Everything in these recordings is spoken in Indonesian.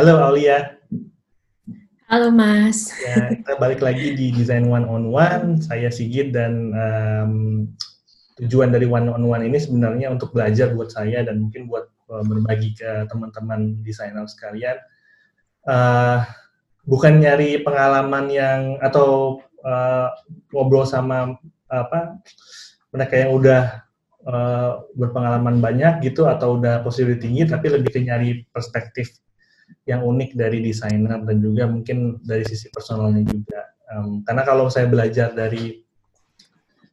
Halo Aulia. Halo Mas. Ya, kita balik lagi di Design One on One. Saya Sigit dan um, tujuan dari One on One ini sebenarnya untuk belajar buat saya dan mungkin buat uh, berbagi ke teman-teman desainer sekalian. Uh, bukan nyari pengalaman yang atau uh, ngobrol sama apa mereka yang udah uh, berpengalaman banyak gitu atau udah positif tinggi tapi lebih ke nyari perspektif yang unik dari desainer dan juga mungkin dari sisi personalnya juga. Um, karena kalau saya belajar dari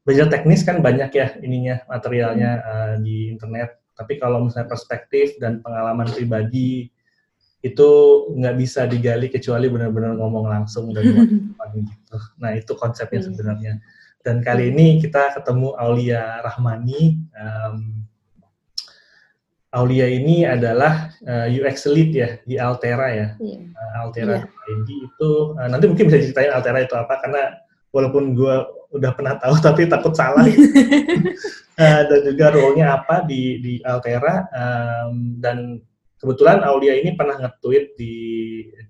belajar teknis kan banyak ya ininya materialnya uh, di internet. Tapi kalau misalnya perspektif dan pengalaman pribadi itu nggak bisa digali kecuali benar-benar ngomong langsung dan gitu. Nah itu konsepnya hmm. sebenarnya. Dan kali ini kita ketemu Aulia Rahmani. Um, Aulia ini adalah uh, eh, UX lead ya di Altera ya. Yeah. Uh, Altera yeah. ID itu uh, nanti mungkin bisa ceritain Altera itu apa karena walaupun gue udah pernah tahu tapi takut salah. uh, dan juga role-nya apa di di Altera um, dan kebetulan Aulia ini pernah nge-tweet di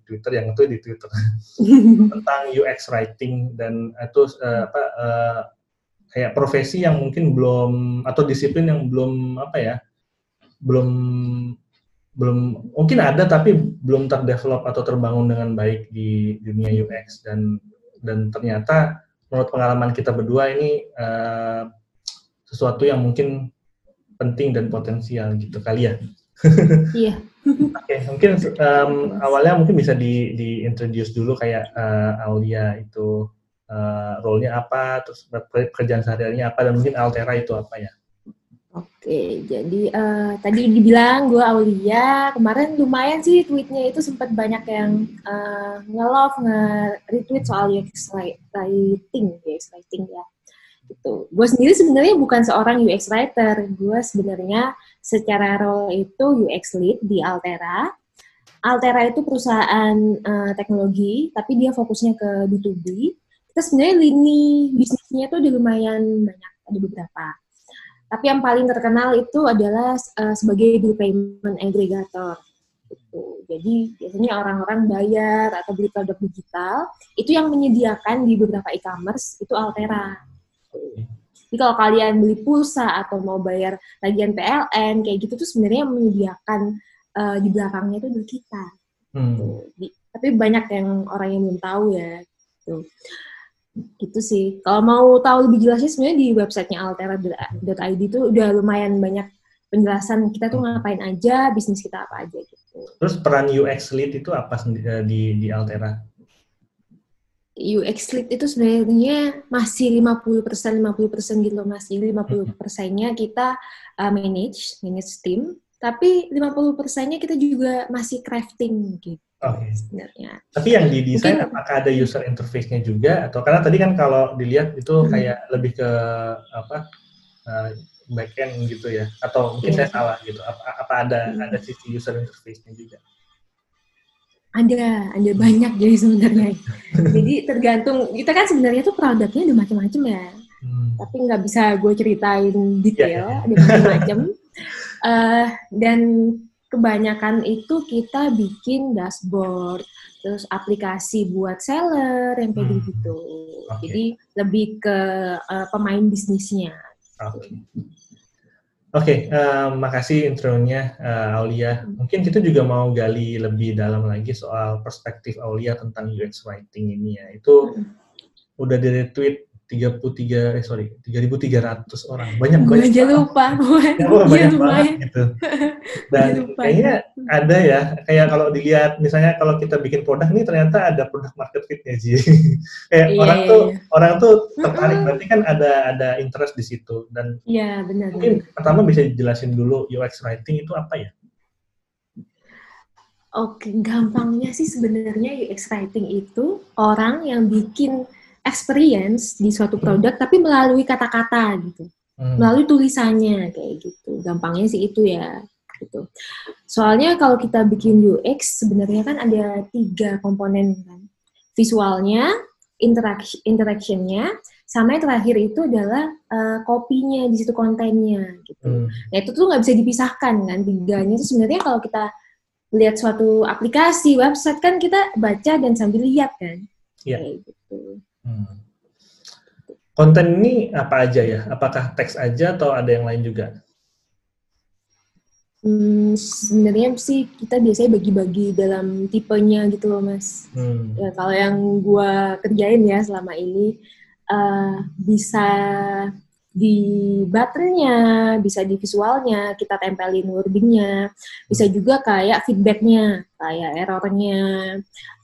Twitter yang nge-tweet di Twitter tentang UX writing dan itu uh, apa uh, kayak profesi yang mungkin belum atau disiplin yang belum apa ya belum belum mungkin ada tapi belum terdevelop atau terbangun dengan baik di dunia UX dan dan ternyata menurut pengalaman kita berdua ini uh, sesuatu yang mungkin penting dan potensial gitu kali ya. Iya. Oke, okay, mungkin um, awalnya mungkin bisa di di introduce dulu kayak uh, Aulia itu uh, role-nya apa, terus pekerjaan sehari-harinya apa dan mungkin Altera itu apa ya? Oke, jadi uh, tadi dibilang gue Aulia, kemarin lumayan sih tweetnya itu sempat banyak yang uh, nge-love, nge-retweet soal UX writing, UX writing ya. Gitu. Gue sendiri sebenarnya bukan seorang UX writer, gue sebenarnya secara role itu UX lead di Altera. Altera itu perusahaan uh, teknologi, tapi dia fokusnya ke B2B. Kita sebenarnya lini bisnisnya tuh lumayan banyak, ada beberapa tapi yang paling terkenal itu adalah uh, sebagai bill payment aggregator. Gitu. Jadi biasanya orang-orang bayar atau beli produk digital itu yang menyediakan di beberapa e-commerce itu Altera. Jadi kalau kalian beli pulsa atau mau bayar tagihan PLN kayak gitu tuh sebenarnya menyediakan uh, di belakangnya itu dari kita. Hmm. Gitu. tapi banyak yang orang yang belum tahu ya. Gitu gitu sih. Kalau mau tahu lebih jelasnya sebenarnya di websitenya altera.id itu udah lumayan banyak penjelasan kita tuh ngapain aja, bisnis kita apa aja gitu. Terus peran UX lead itu apa eh, di di Altera? UX lead itu sebenarnya masih 50% 50% gitu Mas. Jadi 50 persennya kita uh, manage, manage tim, tapi 50 persennya kita juga masih crafting gitu. Okay. Sebenarnya. Tapi yang di desain Mungkin, apakah ada user interface-nya juga atau karena tadi kan kalau dilihat itu hmm. kayak lebih ke apa uh, backend gitu ya atau mungkin yeah. saya salah gitu apa, apa ada hmm. ada sisi user interface-nya juga? Ada, ada banyak jadi sebenarnya. jadi tergantung kita kan sebenarnya tuh produknya ada macam-macam ya. Hmm. Tapi nggak bisa gue ceritain detail, yeah, yeah. ada macam-macam. uh, dan kebanyakan itu kita bikin dashboard, terus aplikasi buat seller yang kayak hmm. gitu. Okay. Jadi lebih ke uh, pemain bisnisnya. Oke. Okay. Oke, okay, uh, makasih intronya uh, Aulia. Hmm. Mungkin kita juga mau gali lebih dalam lagi soal perspektif Aulia tentang UX writing ini ya. Itu hmm. udah di retweet 33 eh sorry 3.300 orang. Banyak gue banyak aja lupa gue ya, banyak banget gitu. Dan kayaknya ada ya kayak kalau dilihat misalnya kalau kita bikin produk nih ternyata ada produk market fitnya sih kayak yeah, orang tuh yeah. orang tuh tertarik. Berarti kan ada ada interest di situ. Dan iya yeah, benar mungkin benar. pertama bisa dijelasin dulu UX writing itu apa ya? Oke, gampangnya sih sebenarnya UX writing itu orang yang bikin experience di suatu hmm. produk hmm. tapi melalui kata-kata gitu hmm. melalui tulisannya kayak gitu gampangnya sih itu ya gitu soalnya kalau kita bikin UX sebenarnya kan ada tiga komponen kan visualnya interaction interactionnya sama yang terakhir itu adalah uh, kopinya di situ kontennya gitu hmm. nah itu tuh nggak bisa dipisahkan kan tiganya itu sebenarnya kalau kita lihat suatu aplikasi, website kan kita baca dan sambil lihat kan. Iya. Kayak gitu. Hmm. Konten ini apa aja ya? Apakah teks aja atau ada yang lain juga? Hmm, sebenarnya sih kita biasanya bagi-bagi dalam tipenya gitu loh mas. Hmm. Ya kalau yang gua kerjain ya selama ini uh, bisa di buttonnya, bisa di visualnya, kita tempelin wordingnya, bisa juga kayak feedbacknya, kayak errornya,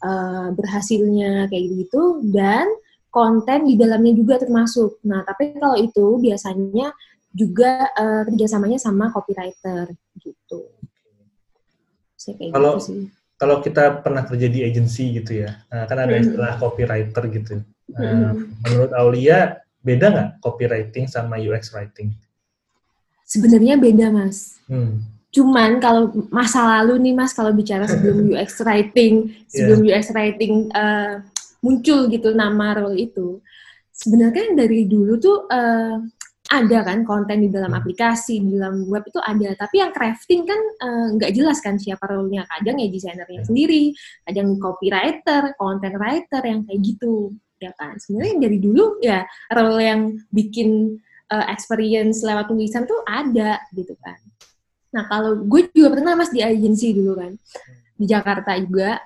uh, berhasilnya, kayak gitu, dan konten di dalamnya juga termasuk. Nah, tapi kalau itu biasanya juga uh, kerjasamanya sama copywriter gitu. Saya kayak kalau, gitu sih. Kalau kita pernah kerja di agency gitu ya, nah, kan ada istilah copywriter gitu. Uh, menurut Aulia, beda nggak copywriting sama UX writing? Sebenarnya beda, Mas. Hmm. Cuman kalau masa lalu nih, Mas, kalau bicara sebelum UX writing, sebelum yeah. UX writing uh, muncul gitu nama role itu, sebenarnya dari dulu tuh uh, ada kan konten di dalam hmm. aplikasi, di dalam web itu ada. Tapi yang crafting kan nggak uh, jelas kan siapa role-nya. Kadang ya desainernya hmm. sendiri, kadang copywriter, content writer yang kayak gitu ya kan sebenarnya dari dulu ya role yang bikin uh, experience lewat tulisan tuh ada gitu kan nah kalau gue juga pernah mas di agensi dulu kan di Jakarta juga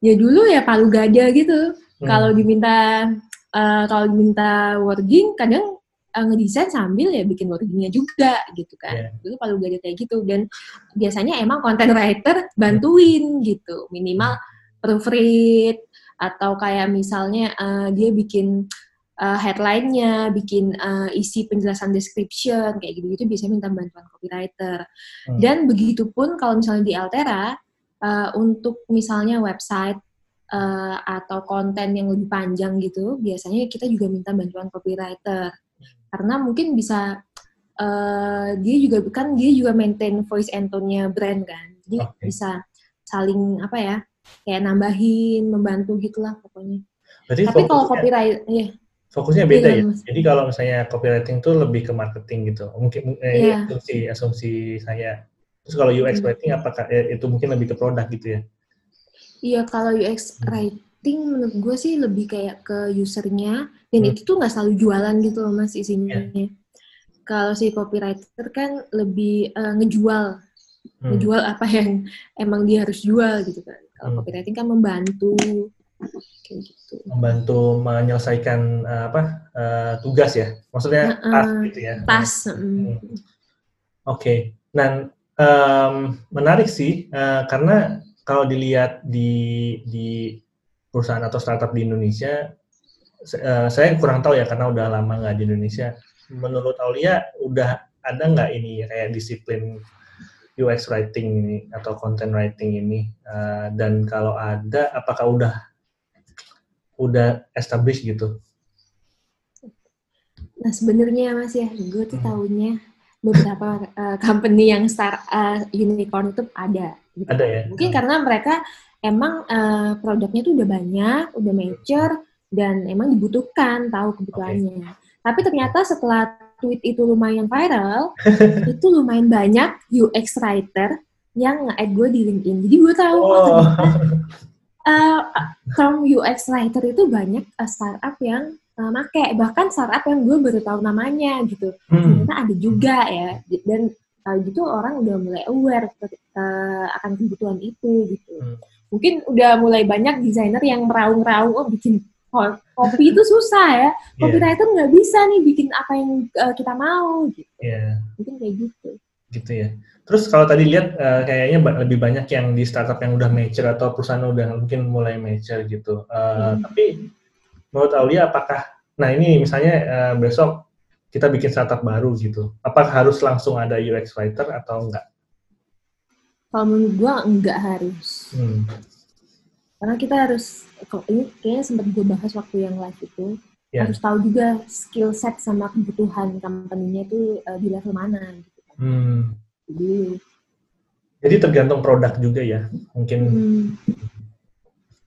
ya dulu ya palu gada gitu hmm. kalau diminta uh, kalau diminta wording kadang uh, ngedesain sambil ya bikin wordingnya juga gitu kan yeah. dulu palu gada kayak gitu dan biasanya emang content writer bantuin gitu minimal proofread atau kayak misalnya uh, dia bikin uh, headline-nya, bikin uh, isi penjelasan description kayak gitu-gitu biasanya minta bantuan copywriter. Hmm. Dan begitupun kalau misalnya di Altera uh, untuk misalnya website uh, atau konten yang lebih panjang gitu, biasanya kita juga minta bantuan copywriter. Karena mungkin bisa uh, dia juga kan dia juga maintain voice and tone-nya brand kan. Jadi okay. bisa saling apa ya? kayak nambahin, membantu gitulah pokoknya. Berarti Tapi kalau copyright, ya. Fokusnya beda ya. Mas. Jadi kalau misalnya copywriting tuh lebih ke marketing gitu. Mungkin eh, yeah. asumsi asumsi saya. Terus kalau UX hmm. writing apakah eh, itu mungkin lebih ke produk gitu ya? Iya, kalau UX hmm. writing menurut gue sih lebih kayak ke usernya dan hmm. itu tuh nggak selalu jualan gitu loh mas isinya. Yeah. Kalau si copywriter kan lebih uh, ngejual, hmm. ngejual apa yang emang dia harus jual gitu kan. Kalau hmm. copywriting kan membantu kayak gitu. Membantu menyelesaikan uh, apa uh, tugas ya, maksudnya uh, task gitu ya. Tas. Hmm. hmm. Oke, okay. dan um, menarik sih uh, karena kalau dilihat di di perusahaan atau startup di Indonesia, uh, saya kurang tahu ya karena udah lama nggak di Indonesia. Menurut Aulia, udah ada nggak ini kayak disiplin UX writing ini atau content writing ini uh, dan kalau ada apakah udah udah established gitu? Nah sebenarnya mas ya gue tuh hmm. tahunya beberapa uh, company yang start uh, unicorn itu ada. Gitu. Ada ya. Mungkin hmm. karena mereka emang uh, produknya tuh udah banyak, udah mature dan emang dibutuhkan tahu kebutuhannya. Okay. Tapi ternyata setelah tweet itu lumayan viral, itu lumayan banyak UX writer yang nge-add gue di LinkedIn. Jadi gue tahu, oh, oh uh, from UX writer itu banyak uh, startup yang uh, make. Bahkan startup yang gue baru tahu namanya gitu. Hmm. Ternyata ada juga ya. Dan uh, gitu orang udah mulai aware uh, akan kebutuhan itu gitu. Hmm. Mungkin udah mulai banyak desainer yang meraung-raung, oh bikin kopi itu susah ya. Copywriter yeah. nggak bisa nih bikin apa yang uh, kita mau gitu. Yeah. Mungkin kayak gitu. Gitu ya. Terus kalau tadi lihat uh, kayaknya lebih banyak yang di startup yang udah mature atau perusahaan udah mungkin mulai mature gitu. Uh, hmm. Tapi menurut Aulia apakah nah ini misalnya uh, besok kita bikin startup baru gitu. Apakah harus langsung ada UX writer atau enggak? Kalau menurut gua enggak harus. Hmm. Karena kita harus ini kayaknya sempat gue bahas waktu yang live itu yeah. harus tahu juga skill set sama kebutuhan company-nya itu uh, di level mana gitu kan. Hmm. Jadi jadi tergantung produk juga ya mungkin. Hmm.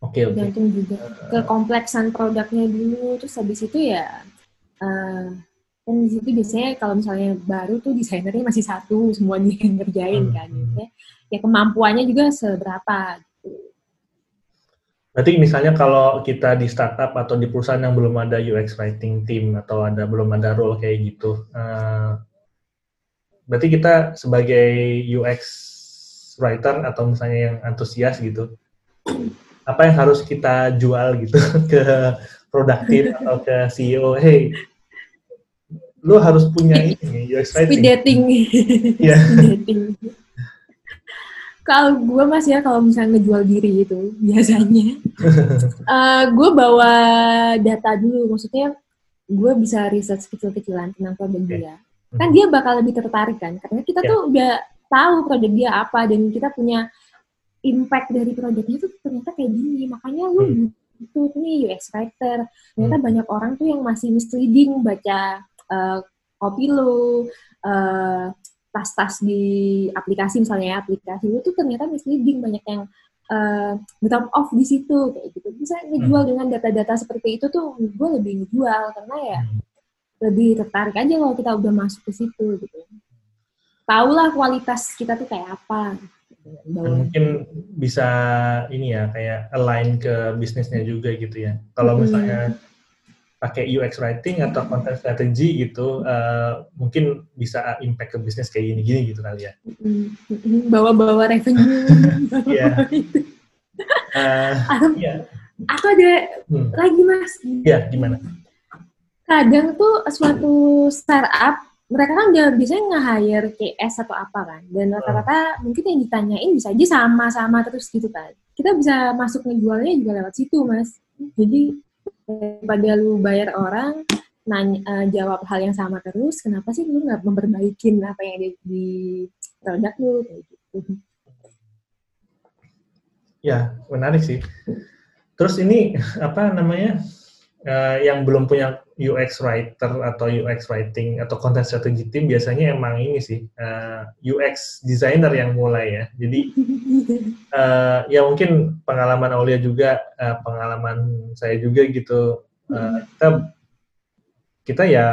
Oke, okay, okay. Juga kekompleksan produknya dulu, terus habis itu ya uh, kan di situ biasanya kalau misalnya baru tuh desainernya masih satu semuanya yang ngerjain Hmm. kan ya, ya kemampuannya juga seberapa gitu. Berarti misalnya kalau kita di startup atau di perusahaan yang belum ada UX writing team atau ada belum ada role kayak gitu, eh, berarti kita sebagai UX writer atau misalnya yang antusias gitu, apa yang harus kita jual gitu ke produktif atau ke CEO, hey, lu harus punya ini UX speed writing. dating Iya. Speed dating kalau gue mas ya kalau misalnya ngejual diri itu biasanya gue bawa data dulu maksudnya gue bisa research kecil-kecilan tentang produk Oke. dia kan dia bakal lebih tertarik kan karena kita Ya. tuh udah tahu produk dia apa dan kita punya impact dari produknya tuh ternyata kayak gini. Makanya lu Hmm. butuh nih UX writer. Ternyata Hmm. banyak orang tuh yang masih misleading baca uh, copy lu uh, tas-tas di aplikasi misalnya ya, aplikasi lu tuh ternyata misleading. Banyak yang uh, drop off di situ kayak gitu. Bisa ngejual dengan data-data seperti itu tuh gue lebih ngejual karena ya Hmm. lebih tertarik aja kalau kita udah masuk ke situ gitu. Tahu lah kualitas kita tuh kayak apa gitu. Dan Bawa- mungkin bisa ini ya kayak align ke bisnisnya juga gitu ya. Kalau Hmm. misalnya pakai UX writing atau content strategy gitu, eh, mungkin bisa impact ke bisnis kayak gini-gini gitu kali ya. Bawa-bawa revenue Iya. Eh, Iya. atau ada hmm, lagi mas Iya, gimana? kadang tuh suatu startup mereka kan udah biasanya nge-hire KS atau apa kan dan rata-rata mungkin yang ditanyain bisa aja sama-sama terus gitu kan kita bisa masuk ngejualnya juga lewat situ mas jadi daripada lu bayar orang nanya eh, jawab hal yang sama terus kenapa sih lu nggak memperbaikin apa yang ada di produk lu kayak gitu Ya, menarik sih. Terus ini apa namanya? eh, yang belum punya UX writer atau UX writing atau content strategy team biasanya emang ini sih eh, UX designer yang mulai ya. Jadi eh, ya mungkin pengalaman Aulia juga, eh, pengalaman saya juga gitu. Eh, kita kita ya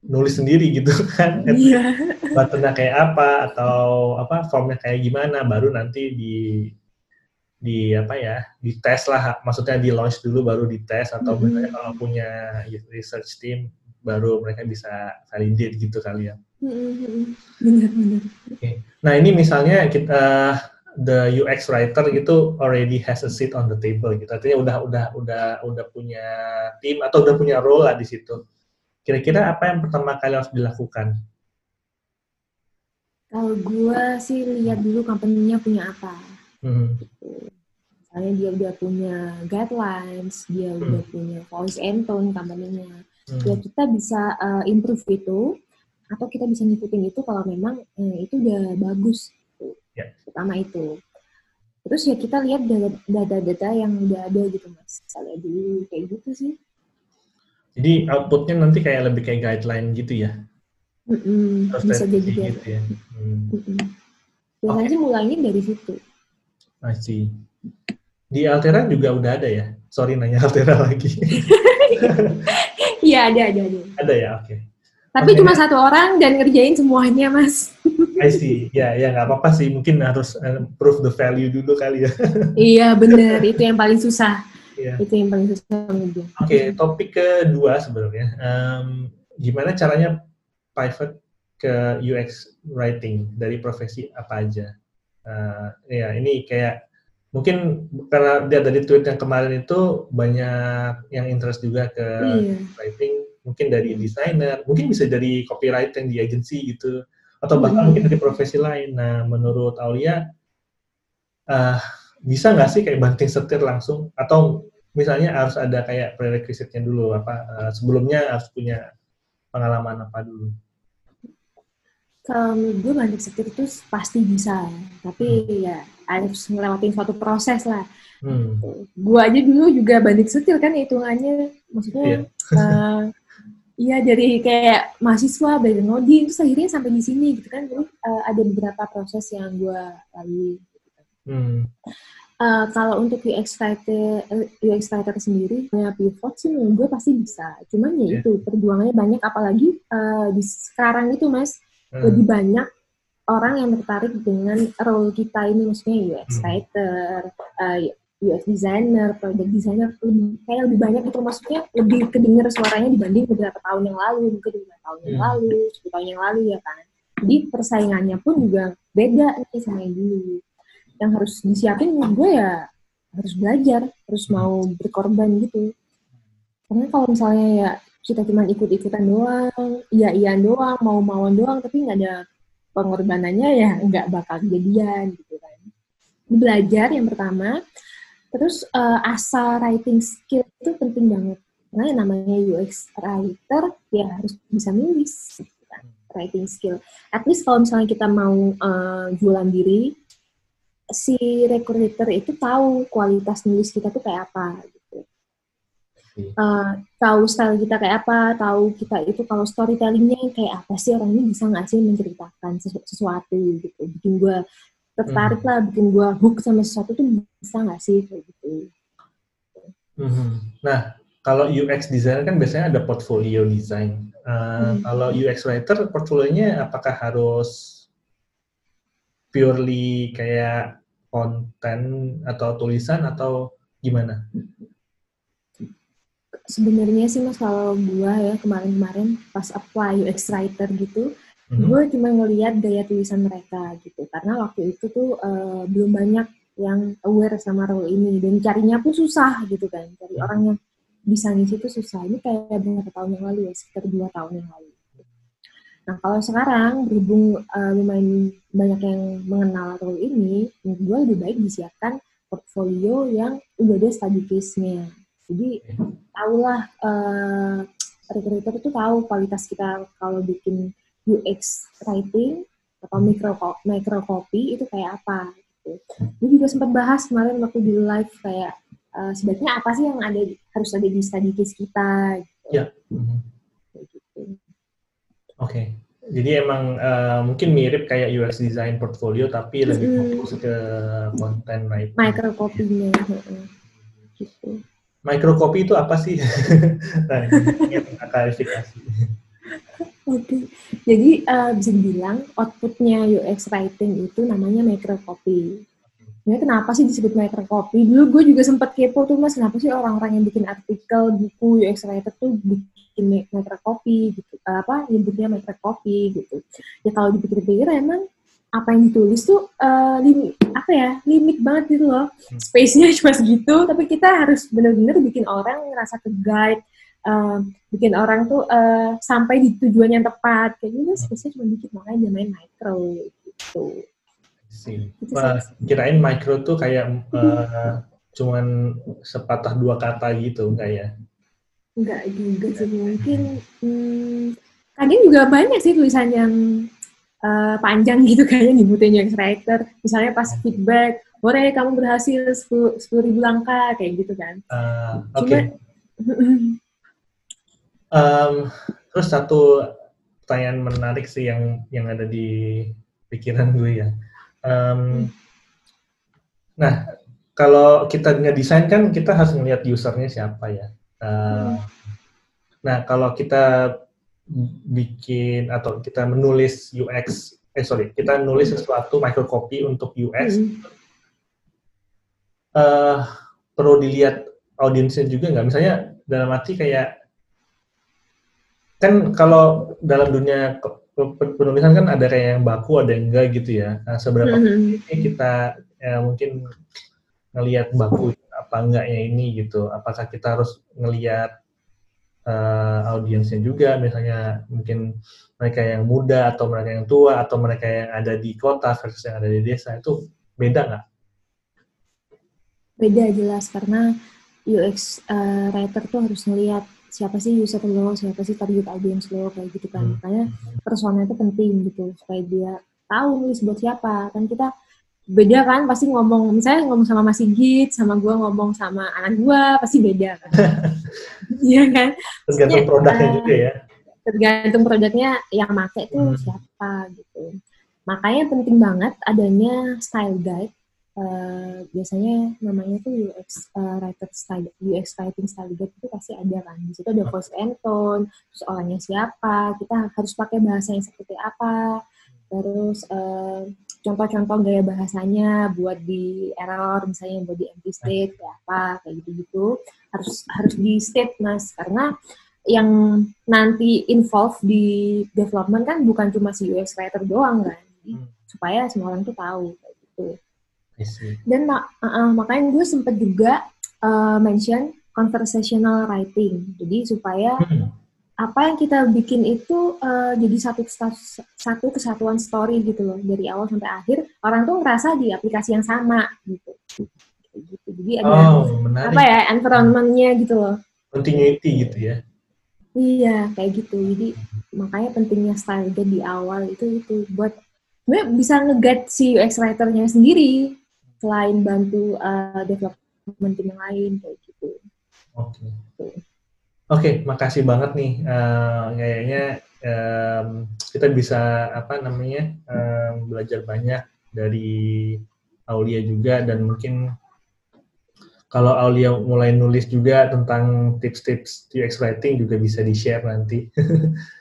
nulis sendiri gitu kan. iya buttonnya kayak apa atau apa formnya kayak gimana baru nanti di di apa ya di tes lah maksudnya di launch dulu baru di tes atau Mhm. misalnya kalau punya research team baru mereka bisa validate gitu kali ya. benar-benar Nah ini misalnya kita the UX writer gitu already has a seat on the table gitu artinya udah udah udah udah punya tim atau udah punya role lah di situ. Kira-kira apa yang pertama kali harus dilakukan? kalau gue sih lihat dulu company-nya punya apa Hmm. misalnya dia udah punya guidelines, dia Hmm. udah punya voice and tone company-nya. Hmm. Ya kita bisa uh, improve itu atau kita bisa ngikutin itu kalau memang eh, itu udah bagus. Ya. Pertama itu. Terus ya kita lihat data- data-data yang udah ada gitu mas. Misalnya dulu kayak gitu sih. Jadi outputnya nanti kayak lebih kayak guideline gitu ya? Mm-mm, Terus bisa jadi gitu ya? Hmm. Mm-mm. Biasanya sih mulainya dari situ. I see. Di Altera juga udah ada ya? Sorry nanya Altera lagi. Iya ada ada ada. ada ya, oke. Tapi Oke. cuma satu orang dan ngerjain semuanya mas. I see. Ya, ya nggak apa-apa sih. Mungkin harus eh, prove the value dulu kali ya. iya bener itu yang paling susah. Iya. Itu yang paling susah. Oke, topik kedua sebenarnya. Em, gimana caranya pivot ke UX writing dari profesi apa aja? Eh, ya, ini kayak mungkin karena dia dari tweet yang kemarin itu banyak yang interest juga ke Iya. writing, mungkin dari desainer, mungkin bisa dari copywriting di agency gitu, atau bahkan Hmm. mungkin dari profesi lain. Nah, menurut Aulia, eh, bisa nggak sih kayak banting setir langsung? Atau misalnya harus ada kayak prerequisite-nya dulu, apa eh, sebelumnya harus punya pengalaman apa dulu? Kalau menurut gue banting setir itu pasti bisa, tapi ya harus ngelewatin suatu proses lah. Hmm. Gue aja dulu juga banting setir kan hitungannya, maksudnya eh, Iya dari kayak mahasiswa dari ngoding terus akhirnya sampai di sini gitu kan jadi eh, ada beberapa proses yang gue lalui Hmm. Uh, kalau untuk UX writer, eh, UX writer sendiri, punya pivot sih menurut gue pasti bisa. Cuman ya yeah. itu perjuangannya banyak, apalagi uh, di sekarang itu mas hmm. lebih banyak orang yang tertarik dengan role kita ini, maksudnya UX hmm. writer, uh, UX designer, project designer, lebih, kayak lebih banyak itu maksudnya lebih kedenger suaranya dibanding beberapa tahun yang lalu, mungkin beberapa tahun yang hmm. lalu, sepuluh tahun yang lalu ya kan. Jadi persaingannya pun juga beda nih sama yang dulu yang harus disiapin menurut gue ya harus belajar, harus hmm. mau berkorban gitu. Karena kalau misalnya ya kita cuma ikut-ikutan doang, iya-iya doang, mau-mauan doang, tapi nggak ada pengorbanannya ya nggak bakal kejadian gitu kan. Belajar yang pertama, terus uh, asal writing skill itu penting banget. Karena yang namanya UX writer ya harus bisa nulis, gitu kan, writing skill. At least kalau misalnya kita mau uh, jualan diri, si recruiter itu tahu kualitas nulis kita tuh kayak apa gitu. Uh, tahu style kita kayak apa, tahu kita itu kalau storytellingnya kayak apa sih orang ini bisa nggak sih menceritakan sesu sesuatu gitu, bikin gue tertarik hmm. lah, bikin gue hook sama sesuatu tuh bisa nggak sih kayak gitu. Hmm. Nah, kalau UX designer kan biasanya ada portfolio design. Uh, hmm. Kalau UX writer portfolionya apakah harus purely kayak konten atau tulisan atau gimana? Sebenarnya sih mas kalau gue ya kemarin-kemarin pas apply UX writer gitu, hmm. gue cuma ngeliat gaya tulisan mereka gitu. Karena waktu itu tuh uh, belum banyak yang aware sama role ini dan carinya pun susah gitu kan. Cari hmm. orang yang bisa ngisi itu susah. Ini kayak beberapa tahun yang lalu ya, sekitar dua tahun yang lalu. Nah kalau sekarang berhubung uh, lumayan banyak yang mengenal role ini, menurut gue lebih baik disiapkan portfolio yang udah ada study case-nya. Jadi tahulah uh, recruiter itu tahu kualitas kita kalau bikin UX writing atau micro micro copy itu kayak apa. Gitu. Gue juga sempat bahas kemarin waktu di live kayak uh, sebaiknya apa sih yang ada harus ada di study case kita. Gitu. Ya. gitu. Oke. Okay. Jadi emang uh, mungkin mirip kayak UX design portfolio tapi lebih fokus ke konten right. Microcopy-nya. gitu. Microcopy itu apa sih? nah. Oke, jadi uh, bisa dibilang outputnya UX writing itu namanya microcopy. Ini kenapa sih disebut microcopy? Dulu gue juga sempat kepo tuh mas, kenapa sih orang-orang yang bikin artikel, buku UX writer tuh bikin microcopy gitu apa nyebutnya microcopy gitu ya kalau dipikir-pikir emang apa yang ditulis tuh uh, limit apa ya limit banget gitu loh. Hmm. space-nya cuma segitu tapi kita harus benar-benar bikin orang ngerasa ke guide uh, bikin orang tuh uh, sampai di tujuan yang tepat. Kayak gitu space-nya cuma dikit makanya namanya micro gitu. Sih kirain micro tuh kayak uh, cuman sepatah dua kata gitu enggak ya? Enggak juga sih mungkin hmm, kadang juga banyak sih tulisan yang uh, panjang gitu kayaknya nyebutin yang writer misalnya pas feedback boleh kamu berhasil sepuluh ribu langkah kayak gitu kan. Uh, oke. Okay. um, terus satu pertanyaan menarik sih yang yang ada di pikiran gue ya. Um, nah kalau kita ngedesain kan kita harus melihat usernya siapa ya. Uh, nah, kalau kita bikin atau kita menulis UX, eh sorry, kita nulis sesuatu microcopy untuk UX, hmm. uh, perlu dilihat audiensnya juga nggak? Misalnya dalam arti kayak kan kalau dalam dunia penulisan kan ada kayak yang baku, ada yang enggak gitu ya. Nah, seberapa hmm. ini kita ya, mungkin ngelihat baku apa enggaknya ini gitu apakah kita harus ngelihat uh, audiensnya juga misalnya mungkin mereka yang muda atau mereka yang tua atau mereka yang ada di kota versus yang ada di desa itu beda nggak? Beda jelas karena UX uh, eh, writer tuh harus ngelihat siapa sih user lo, siapa sih target audience lo kayak gitu kan. Hmm. Makanya persona itu penting gitu supaya dia tahu nulis buat siapa. Kan kita beda kan pasti ngomong misalnya ngomong sama Mas Sigit sama gue ngomong sama anak gue pasti beda kan. Iya kan? Tergantung produknya uh, juga ya. tergantung produknya yang make itu hmm. siapa gitu. Makanya penting banget adanya style guide uh, biasanya namanya tuh UX uh, writer style, UX writing style guide itu pasti ada kan. Di situ ada voice and tone, terus orangnya siapa, kita harus pakai bahasa yang seperti apa, terus uh, contoh-contoh gaya bahasanya buat di error misalnya buat di empty state kayak apa kayak gitu-gitu. Harus harus di state mas karena yang nanti involve di development kan bukan cuma si UX writer doang kan? Jadi, hmm. supaya semua orang tuh tahu kayak gitu. Dan mak uh, makanya gue sempet juga uh, mention conversational writing. Jadi supaya hmm. Apa yang kita bikin itu uh, jadi satu satu kesatuan story gitu loh dari awal sampai akhir orang tuh ngerasa di aplikasi yang sama gitu gitu jadi ada oh, apa ya environmentnya gitu loh continuity gitu ya Iya, kayak gitu. Jadi makanya pentingnya style di awal itu itu buat gue bisa nge si UX writer-nya sendiri selain bantu uh, development tim yang lain kayak gitu. Oke. Okay. Gitu. Oke, okay, makasih banget nih. Uh, kayaknya um, kita bisa apa namanya um, belajar banyak dari Aulia juga dan mungkin kalau Aulia mulai nulis juga tentang tips-tips UX writing juga bisa di-share nanti.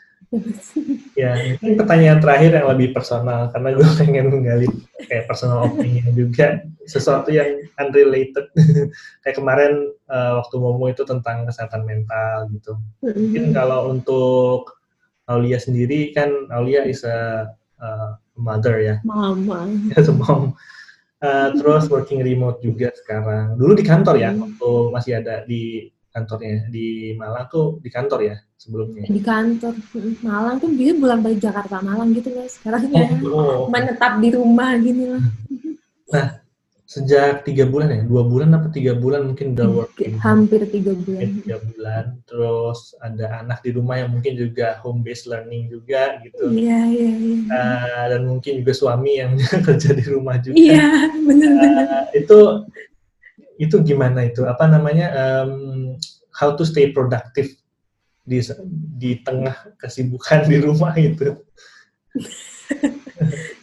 ya, ini pertanyaan terakhir yang lebih personal karena gue pengen menggali kayak personal opinion juga sesuatu yang unrelated. kayak kemarin uh, waktu ngomong itu tentang kesehatan mental gitu. Mungkin kalau untuk Aulia sendiri kan Aulia is a, uh, mother ya. Mama. As a mom Uh, terus working remote juga sekarang. Dulu di kantor ya, hmm. waktu masih ada di kantornya. Di Malang tuh di kantor ya sebelumnya. Di kantor. Malang tuh dia bulan balik Jakarta Malang gitu guys. Sekarang ya oh. menetap di rumah gini lah. Nah, sejak tiga bulan ya? Dua bulan apa tiga bulan mungkin udah working? hampir tiga bulan. Tiga bulan. Terus ada anak di rumah yang mungkin juga home based learning juga gitu. Iya iya iya. Uh, dan mungkin juga suami yang kerja di rumah juga. Iya benar benar uh, itu itu gimana itu apa namanya um, how to stay productive di di tengah kesibukan di rumah itu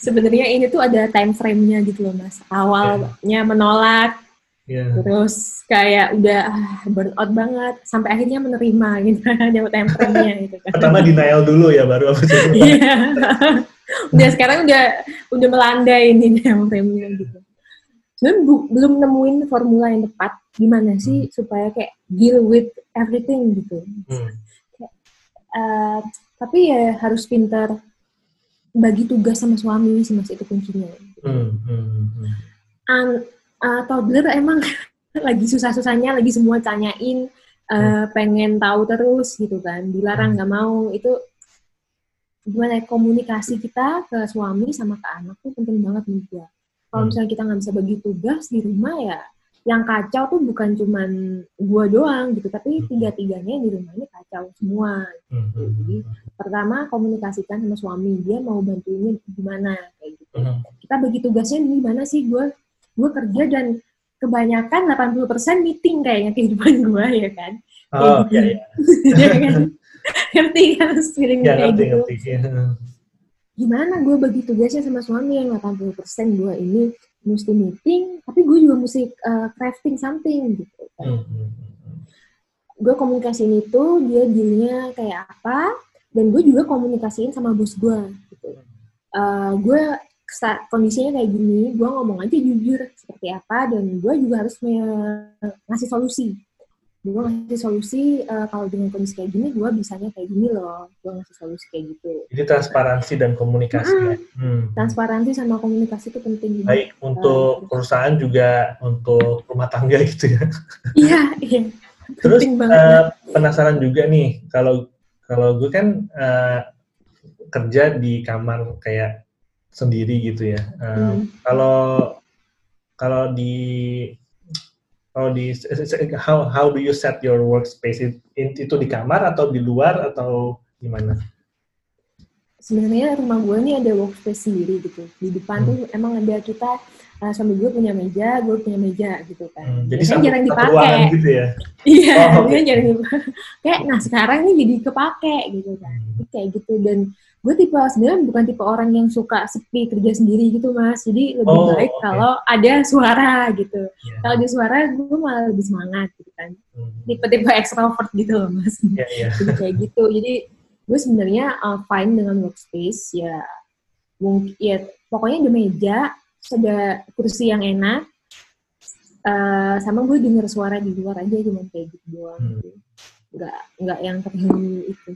sebenarnya ini tuh ada time frame-nya gitu loh mas. Awalnya yeah. menolak, yeah. terus kayak udah ah, burn out banget, sampai akhirnya menerima gitu ada time frame-nya gitu kan. Pertama denial dulu ya baru apa sih? Iya. udah sekarang udah udah melandai ini time frame-nya gitu. Sebenarnya belum nemuin formula yang tepat gimana sih hmm. supaya kayak deal with everything gitu. Hmm. Uh, tapi ya harus pintar bagi tugas sama suami sih mas itu kuncinya. Hmm, hmm, hmm. An, uh, toddler emang lagi susah-susahnya, lagi semua tanyain, uh, hmm. pengen tahu terus gitu kan, dilarang hmm. nggak hmm. mau itu gimana ya, komunikasi kita ke suami sama ke anak tuh penting banget juga. Kalau hmm. misalnya kita nggak bisa bagi tugas di rumah ya yang kacau tuh bukan cuman gua doang gitu, tapi hmm. tiga-tiganya di rumah ini kacau semua. Gitu. Hmm. Jadi pertama komunikasikan sama suami dia mau bantuinnya gimana kayak gitu. Kita bagi tugasnya gimana sih gua gua kerja dan kebanyakan 80% meeting kayaknya kehidupan gua ya kan. Oh gitu. iya iya. ya, kan? ngerti kan feeling ya, kayak ngerti, gitu. Ngerti, ya. Gimana gue bagi tugasnya sama suami yang 80% gue ini mesti meeting, tapi gue juga mesti uh, crafting something gitu. Kan. Hmm, hmm, hmm. Gue komunikasiin itu, dia dealnya kayak apa, dan gue juga komunikasiin sama bos gue. Gitu. Uh, gue kondisinya kayak gini, gue ngomong aja jujur seperti apa, dan gue juga harus ngasih solusi gue ngasih solusi uh, kalau dengan kondisi kayak gini gue bisanya kayak gini loh gue ngasih solusi kayak gitu jadi transparansi dan komunikasi hmm. ya hmm. transparansi sama komunikasi itu penting juga. baik untuk uh, perusahaan juga untuk rumah tangga gitu ya iya iya terus uh, penasaran juga nih kalau kalau gue kan uh, kerja di kamar kayak sendiri gitu ya uh, hmm. kalau kalau di Oh di how how do you set your workspace itu di kamar atau di luar atau gimana? Sebenarnya rumah gue ini ada workspace sendiri gitu. Di depan hmm. tuh emang ada kita uh, suami gue punya meja, gue punya meja gitu kan. Hmm, jadi satu, jarang dipakai. gitu ya? Iya, oh, okay. jarang dipakai. Kayak nah sekarang ini jadi kepake gitu kan. Hmm. Kayak gitu dan gue tipe sebenarnya bukan tipe orang yang suka sepi kerja sendiri gitu mas jadi lebih Oh, baik oke. kalau ada suara gitu Ya. kalau ada suara gue malah lebih semangat gitu kan Hmm. tipe-tipe extrovert gitu loh mas Ya, ya. jadi kayak gitu jadi gue sebenarnya uh, fine dengan workspace ya mungkin ya pokoknya ada meja ada kursi yang enak eh, sama gue denger suara di luar aja cuma kayak gitu doang Hmm. nggak nggak yang terlalu itu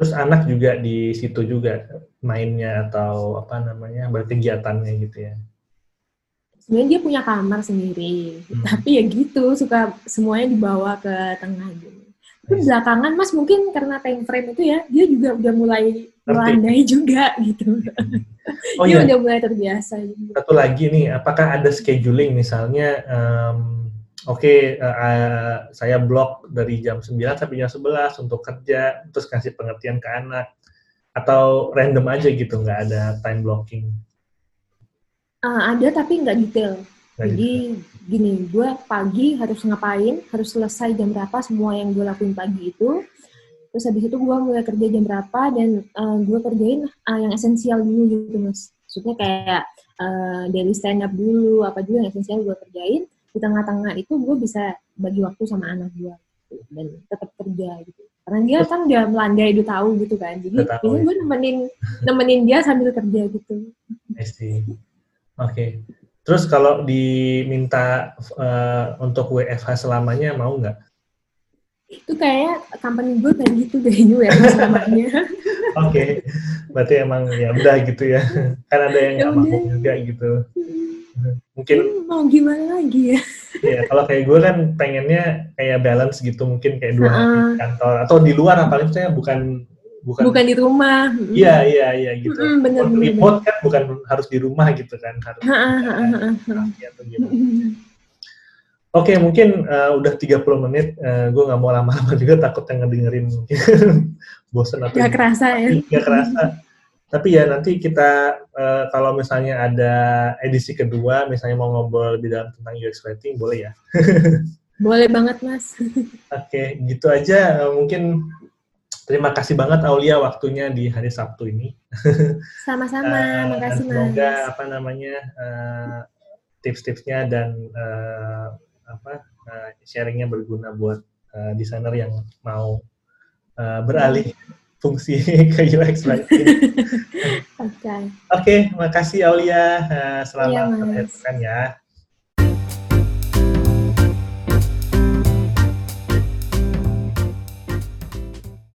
Terus anak juga di situ juga mainnya atau apa namanya berkegiatannya gitu ya. sebenarnya dia punya kamar sendiri Hmm. tapi ya gitu suka semuanya dibawa ke tengah gitu. Tapi belakangan mas mungkin karena time frame itu ya dia juga udah mulai melandai juga gitu. Oh dia iya, udah mulai terbiasa gitu. satu lagi nih, apakah ada scheduling? Misalnya, em, oke eh, eh, saya blok dari jam 9 sampai jam 11 untuk kerja, terus kasih pengertian ke anak, atau random aja gitu, nggak ada time blocking? Ah, ada tapi nggak detail Nggak Jadi gitu. gini, gue pagi harus ngapain, harus selesai jam berapa semua yang gue lakuin pagi itu. Terus habis itu gue mulai kerja jam berapa dan gue kerjain uh, yang esensial dulu gitu mas. Maksudnya kayak uh, daily stand up dulu, apa juga yang esensial gue kerjain. Di tengah-tengah itu gue bisa bagi waktu sama anak gue gitu, dan tetap kerja gitu. Karena dia kan udah melandai, udah tahu gitu kan. Jadi biasanya ya. gue nemenin nemenin dia sambil kerja gitu. I see. Oke. Terus kalau diminta eh, untuk WFH selamanya mau nggak? Itu kayak company gue kayak gitu deh ya selamanya. Oke, berarti emang ya udah gitu ya. Kan ada yang Ya nggak mau udah. juga gitu. Mungkin Hmm, mau gimana lagi ya? ya kalau kayak gue kan pengennya kayak balance gitu, mungkin kayak dua hari di kantor atau di luar apalagi saya bukan bukan. Bukan di rumah. Mm. Iya iya iya gitu. Mm-mm, bener, bener, remote kan bukan harus di rumah gitu kan harus. Heeh, heeh. Ya, atau gimana. Oke, mungkin eh, udah 30 menit. gue nggak mau lama-lama juga, takut yang ngedengerin bosen atau Gak kerasa ya. nggak kerasa. Tapi ya nanti kita eh, kalau misalnya ada edisi kedua, misalnya mau ngobrol lebih dalam tentang UX writing, boleh ya. Boleh banget mas. Oke, gitu aja. Eh, mungkin terima kasih banget Aulia waktunya di hari Sabtu ini. Sama-sama. Eh, Makasih dan semoga mas. apa namanya eh, tips-tipsnya dan eh, apa eh, sharingnya berguna buat eh, desainer yang mau eh, beralih fungsi ke UX writing. Oke. Oke, makasih Aulia. Eh, selamat Iya, akhir pekan ya.